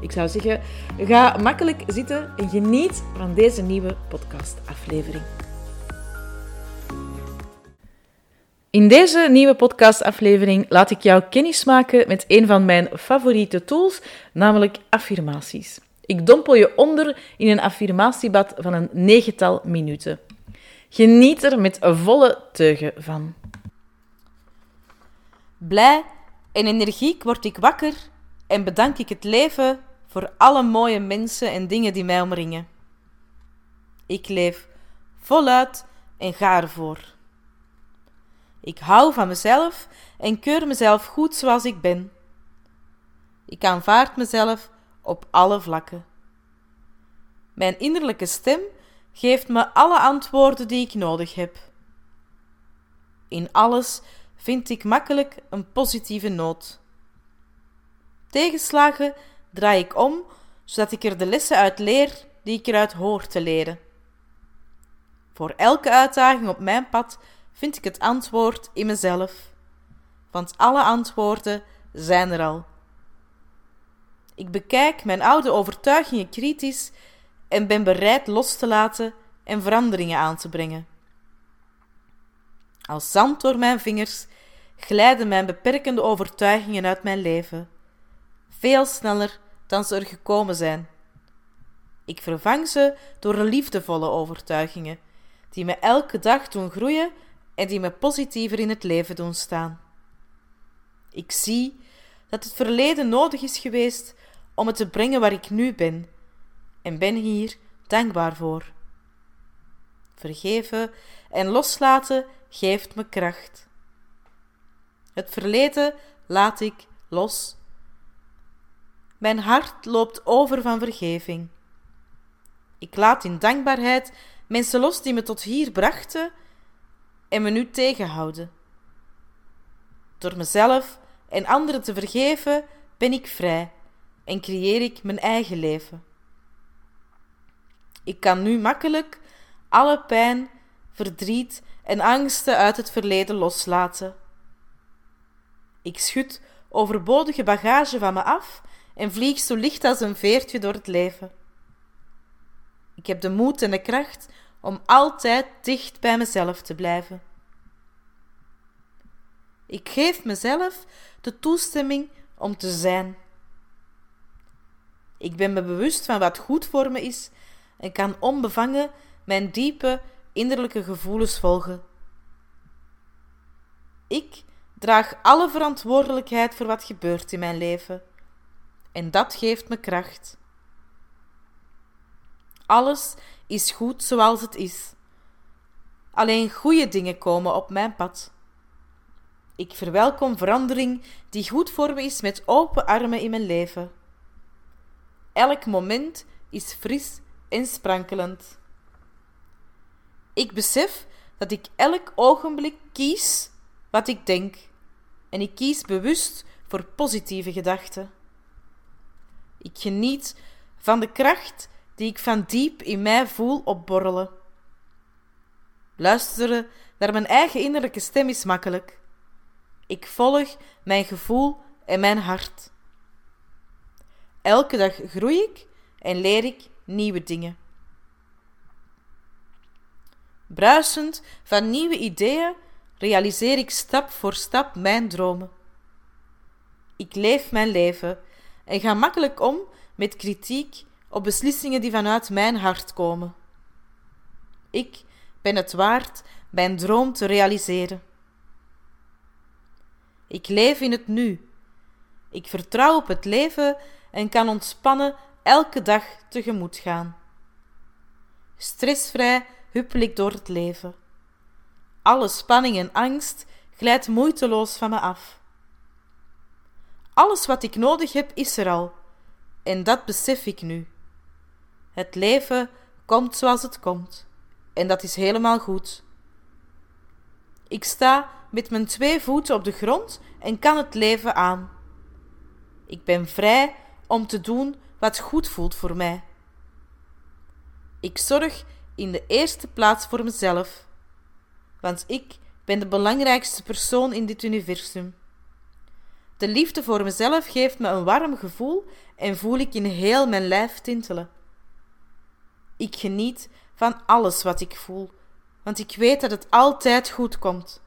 Ik zou zeggen, ga makkelijk zitten en geniet van deze nieuwe podcastaflevering. In deze nieuwe podcastaflevering laat ik jou kennis maken met een van mijn favoriete tools, namelijk affirmaties. Ik dompel je onder in een affirmatiebad van een negental minuten. Geniet er met volle teugen van. Blij en energiek word ik wakker en bedank ik het leven voor alle mooie mensen en dingen die mij omringen. Ik leef voluit en ga ervoor. Ik hou van mezelf en keur mezelf goed zoals ik ben. Ik aanvaard mezelf op alle vlakken. Mijn innerlijke stem geeft me alle antwoorden die ik nodig heb. In alles vind ik makkelijk een positieve noot. Tegenslagen draai ik om, zodat ik er de lessen uit leer die ik eruit hoor te leren. Voor elke uitdaging op mijn pad vind ik het antwoord in mezelf, want alle antwoorden zijn er al. Ik bekijk mijn oude overtuigingen kritisch en ben bereid los te laten en veranderingen aan te brengen. Als zand door mijn vingers glijden mijn beperkende overtuigingen uit mijn leven, veel sneller dan ze er gekomen zijn. Ik vervang ze door liefdevolle overtuigingen, die me elke dag doen groeien en die me positiever in het leven doen staan. Ik zie dat het verleden nodig is geweest om het te brengen waar ik nu ben, en ben hier dankbaar voor. Vergeven en loslaten geeft me kracht. Het verleden laat ik los mijn hart loopt over van vergeving. Ik laat in dankbaarheid mensen los die me tot hier brachten en me nu tegenhouden. Door mezelf en anderen te vergeven ben ik vrij en creëer ik mijn eigen leven. Ik kan nu makkelijk alle pijn, verdriet en angsten uit het verleden loslaten. Ik schud overbodige bagage van me af en vlieg zo licht als een veertje door het leven. Ik heb de moed en de kracht om altijd dicht bij mezelf te blijven. Ik geef mezelf de toestemming om te zijn. Ik ben me bewust van wat goed voor me is en kan onbevangen mijn diepe innerlijke gevoelens volgen. Ik draag alle verantwoordelijkheid voor wat gebeurt in mijn leven en dat geeft me kracht. Alles is goed zoals het is. Alleen goede dingen komen op mijn pad. Ik verwelkom verandering die goed voor me is met open armen in mijn leven. Elk moment is fris en sprankelend. Ik besef dat ik elk ogenblik kies wat ik denk en ik kies bewust voor positieve gedachten. Ik geniet van de kracht die ik van diep in mij voel opborrelen. Luisteren naar mijn eigen innerlijke stem is makkelijk. Ik volg mijn gevoel en mijn hart. Elke dag groei ik en leer ik nieuwe dingen. Bruisend van nieuwe ideeën realiseer ik stap voor stap mijn dromen. Ik leef mijn leven en ga makkelijk om met kritiek op beslissingen die vanuit mijn hart komen. Ik ben het waard mijn droom te realiseren. Ik leef in het nu. Ik vertrouw op het leven en kan ontspannen elke dag tegemoet gaan. Stressvrij huppel ik door het leven. Alle spanning en angst glijdt moeiteloos van me af. Alles wat ik nodig heb is er al. En dat besef ik nu. Het leven komt zoals het komt. en dat is helemaal goed. Ik sta met mijn twee voeten op de grond en kan het leven aan. Ik ben vrij om te doen wat goed voelt voor mij. Ik zorg in de eerste plaats voor mezelf, want ik ben de belangrijkste persoon in dit universum. De liefde voor mezelf geeft me een warm gevoel en voel ik in heel mijn lijf tintelen. Ik geniet van alles wat ik voel, want ik weet dat het altijd goed komt.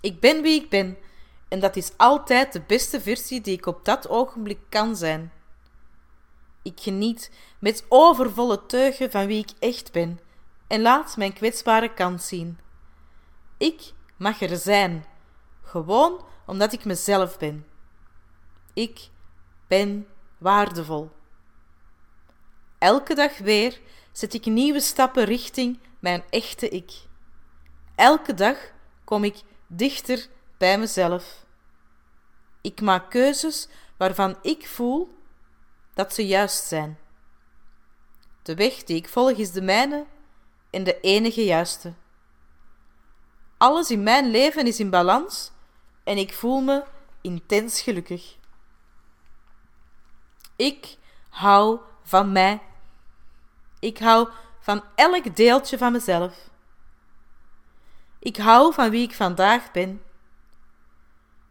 Ik ben wie ik ben en dat is altijd de beste versie die ik op dat ogenblik kan zijn. Ik geniet met overvolle teugen van wie ik echt ben en laat mijn kwetsbare kant zien. Ik mag er zijn, gewoon omdat ik mezelf ben. Ik ben waardevol. Elke dag weer zet ik nieuwe stappen richting mijn echte ik. Elke dag kom ik dichter bij mezelf. Ik maak keuzes waarvan ik voel dat ze juist zijn. De weg die ik volg is de mijne en de enige juiste. Alles in mijn leven is in balans en ik voel me intens gelukkig. Ik hou van mij. Ik hou van elk deeltje van mezelf. Ik hou van wie ik vandaag ben.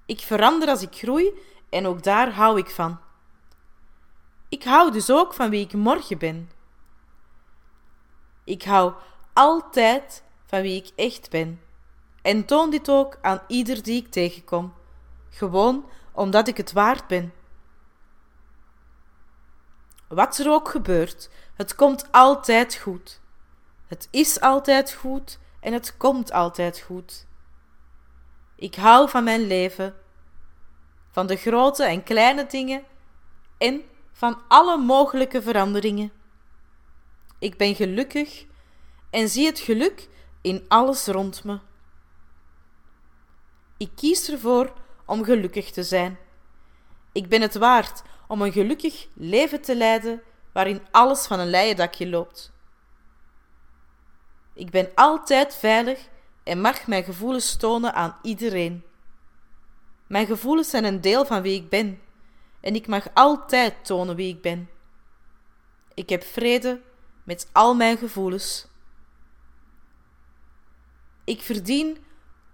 Ik verander als ik groei en ook daar hou ik van. Ik hou dus ook van wie ik morgen ben. Ik hou altijd van wie ik echt ben en toon dit ook aan ieder die ik tegenkom, gewoon omdat ik het waard ben. Wat er ook gebeurt, het komt altijd goed. Het is altijd goed en het komt altijd goed. Ik hou van mijn leven, van de grote en kleine dingen en van alle mogelijke veranderingen. Ik ben gelukkig en zie het geluk in alles rond me. Ik kies ervoor om gelukkig te zijn. Ik ben het waard om een gelukkig leven te leiden waarin alles van een leien dakje loopt. Ik ben altijd veilig en mag mijn gevoelens tonen aan iedereen. Mijn gevoelens zijn een deel van wie ik ben en ik mag altijd tonen wie ik ben. Ik heb vrede met al mijn gevoelens. Ik verdien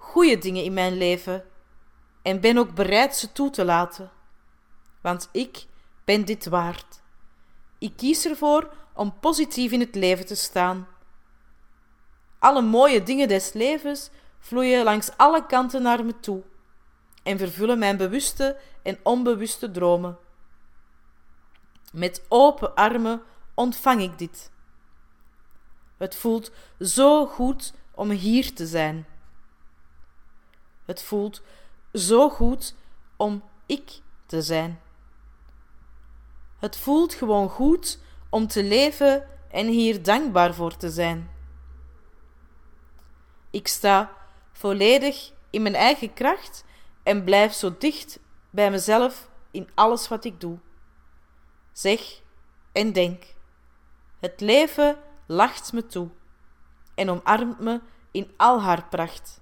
goede dingen in mijn leven en ben ook bereid ze toe te laten. Want ik ben dit waard. Ik kies ervoor om positief in het leven te staan. Alle mooie dingen des levens vloeien langs alle kanten naar me toe en vervullen mijn bewuste en onbewuste dromen. Met open armen ontvang ik dit. Het voelt zo goed om hier te zijn. Het voelt zo goed om ik te zijn. Het voelt gewoon goed om te leven en hier dankbaar voor te zijn. Ik sta volledig in mijn eigen kracht en blijf zo dicht bij mezelf in alles wat ik doe. Zeg en denk. Het leven lacht me toe en omarmt me in al haar pracht.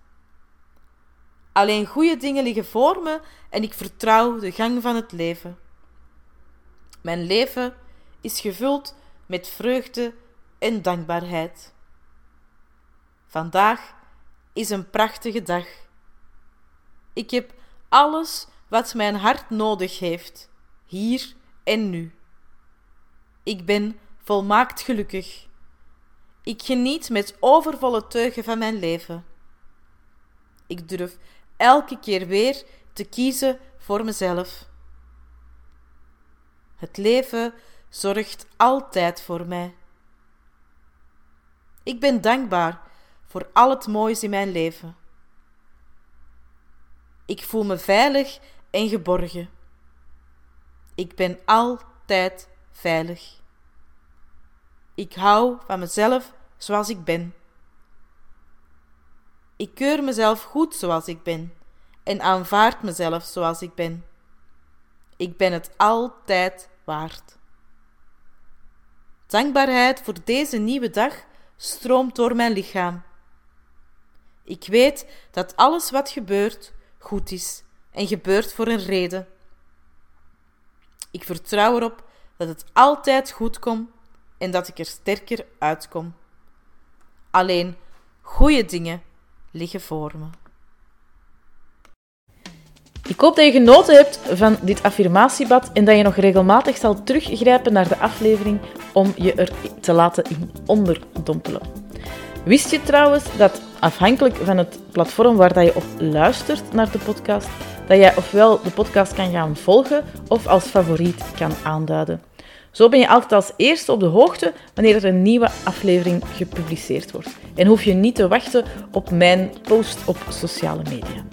Alleen goede dingen liggen voor me en ik vertrouw de gang van het leven. Mijn leven is gevuld met vreugde en dankbaarheid. Vandaag is een prachtige dag. Ik heb alles wat mijn hart nodig heeft, hier en nu. Ik ben volmaakt gelukkig. Ik geniet met overvolle teugen van mijn leven. Ik durf elke keer weer te kiezen voor mezelf. Het leven zorgt altijd voor mij. Ik ben dankbaar voor al het moois in mijn leven. Ik voel me veilig en geborgen. Ik ben altijd veilig. Ik hou van mezelf zoals ik ben. Ik keur mezelf goed zoals ik ben en aanvaard mezelf zoals ik ben. Ik ben het altijd waard. Dankbaarheid voor deze nieuwe dag stroomt door mijn lichaam. Ik weet dat alles wat gebeurt goed is en gebeurt voor een reden. Ik vertrouw erop dat het altijd goed komt en dat ik er sterker uitkom. Alleen goede dingen liggen voor me. Ik hoop dat je genoten hebt van dit affirmatiebad en dat je nog regelmatig zal teruggrijpen naar de aflevering om je er te laten in onderdompelen. Wist je trouwens dat afhankelijk van het platform waar je op luistert naar de podcast, dat jij ofwel de podcast kan gaan volgen of als favoriet kan aanduiden. Zo ben je altijd als eerste op de hoogte wanneer er een nieuwe aflevering gepubliceerd wordt. En hoef je niet te wachten op mijn post op sociale media.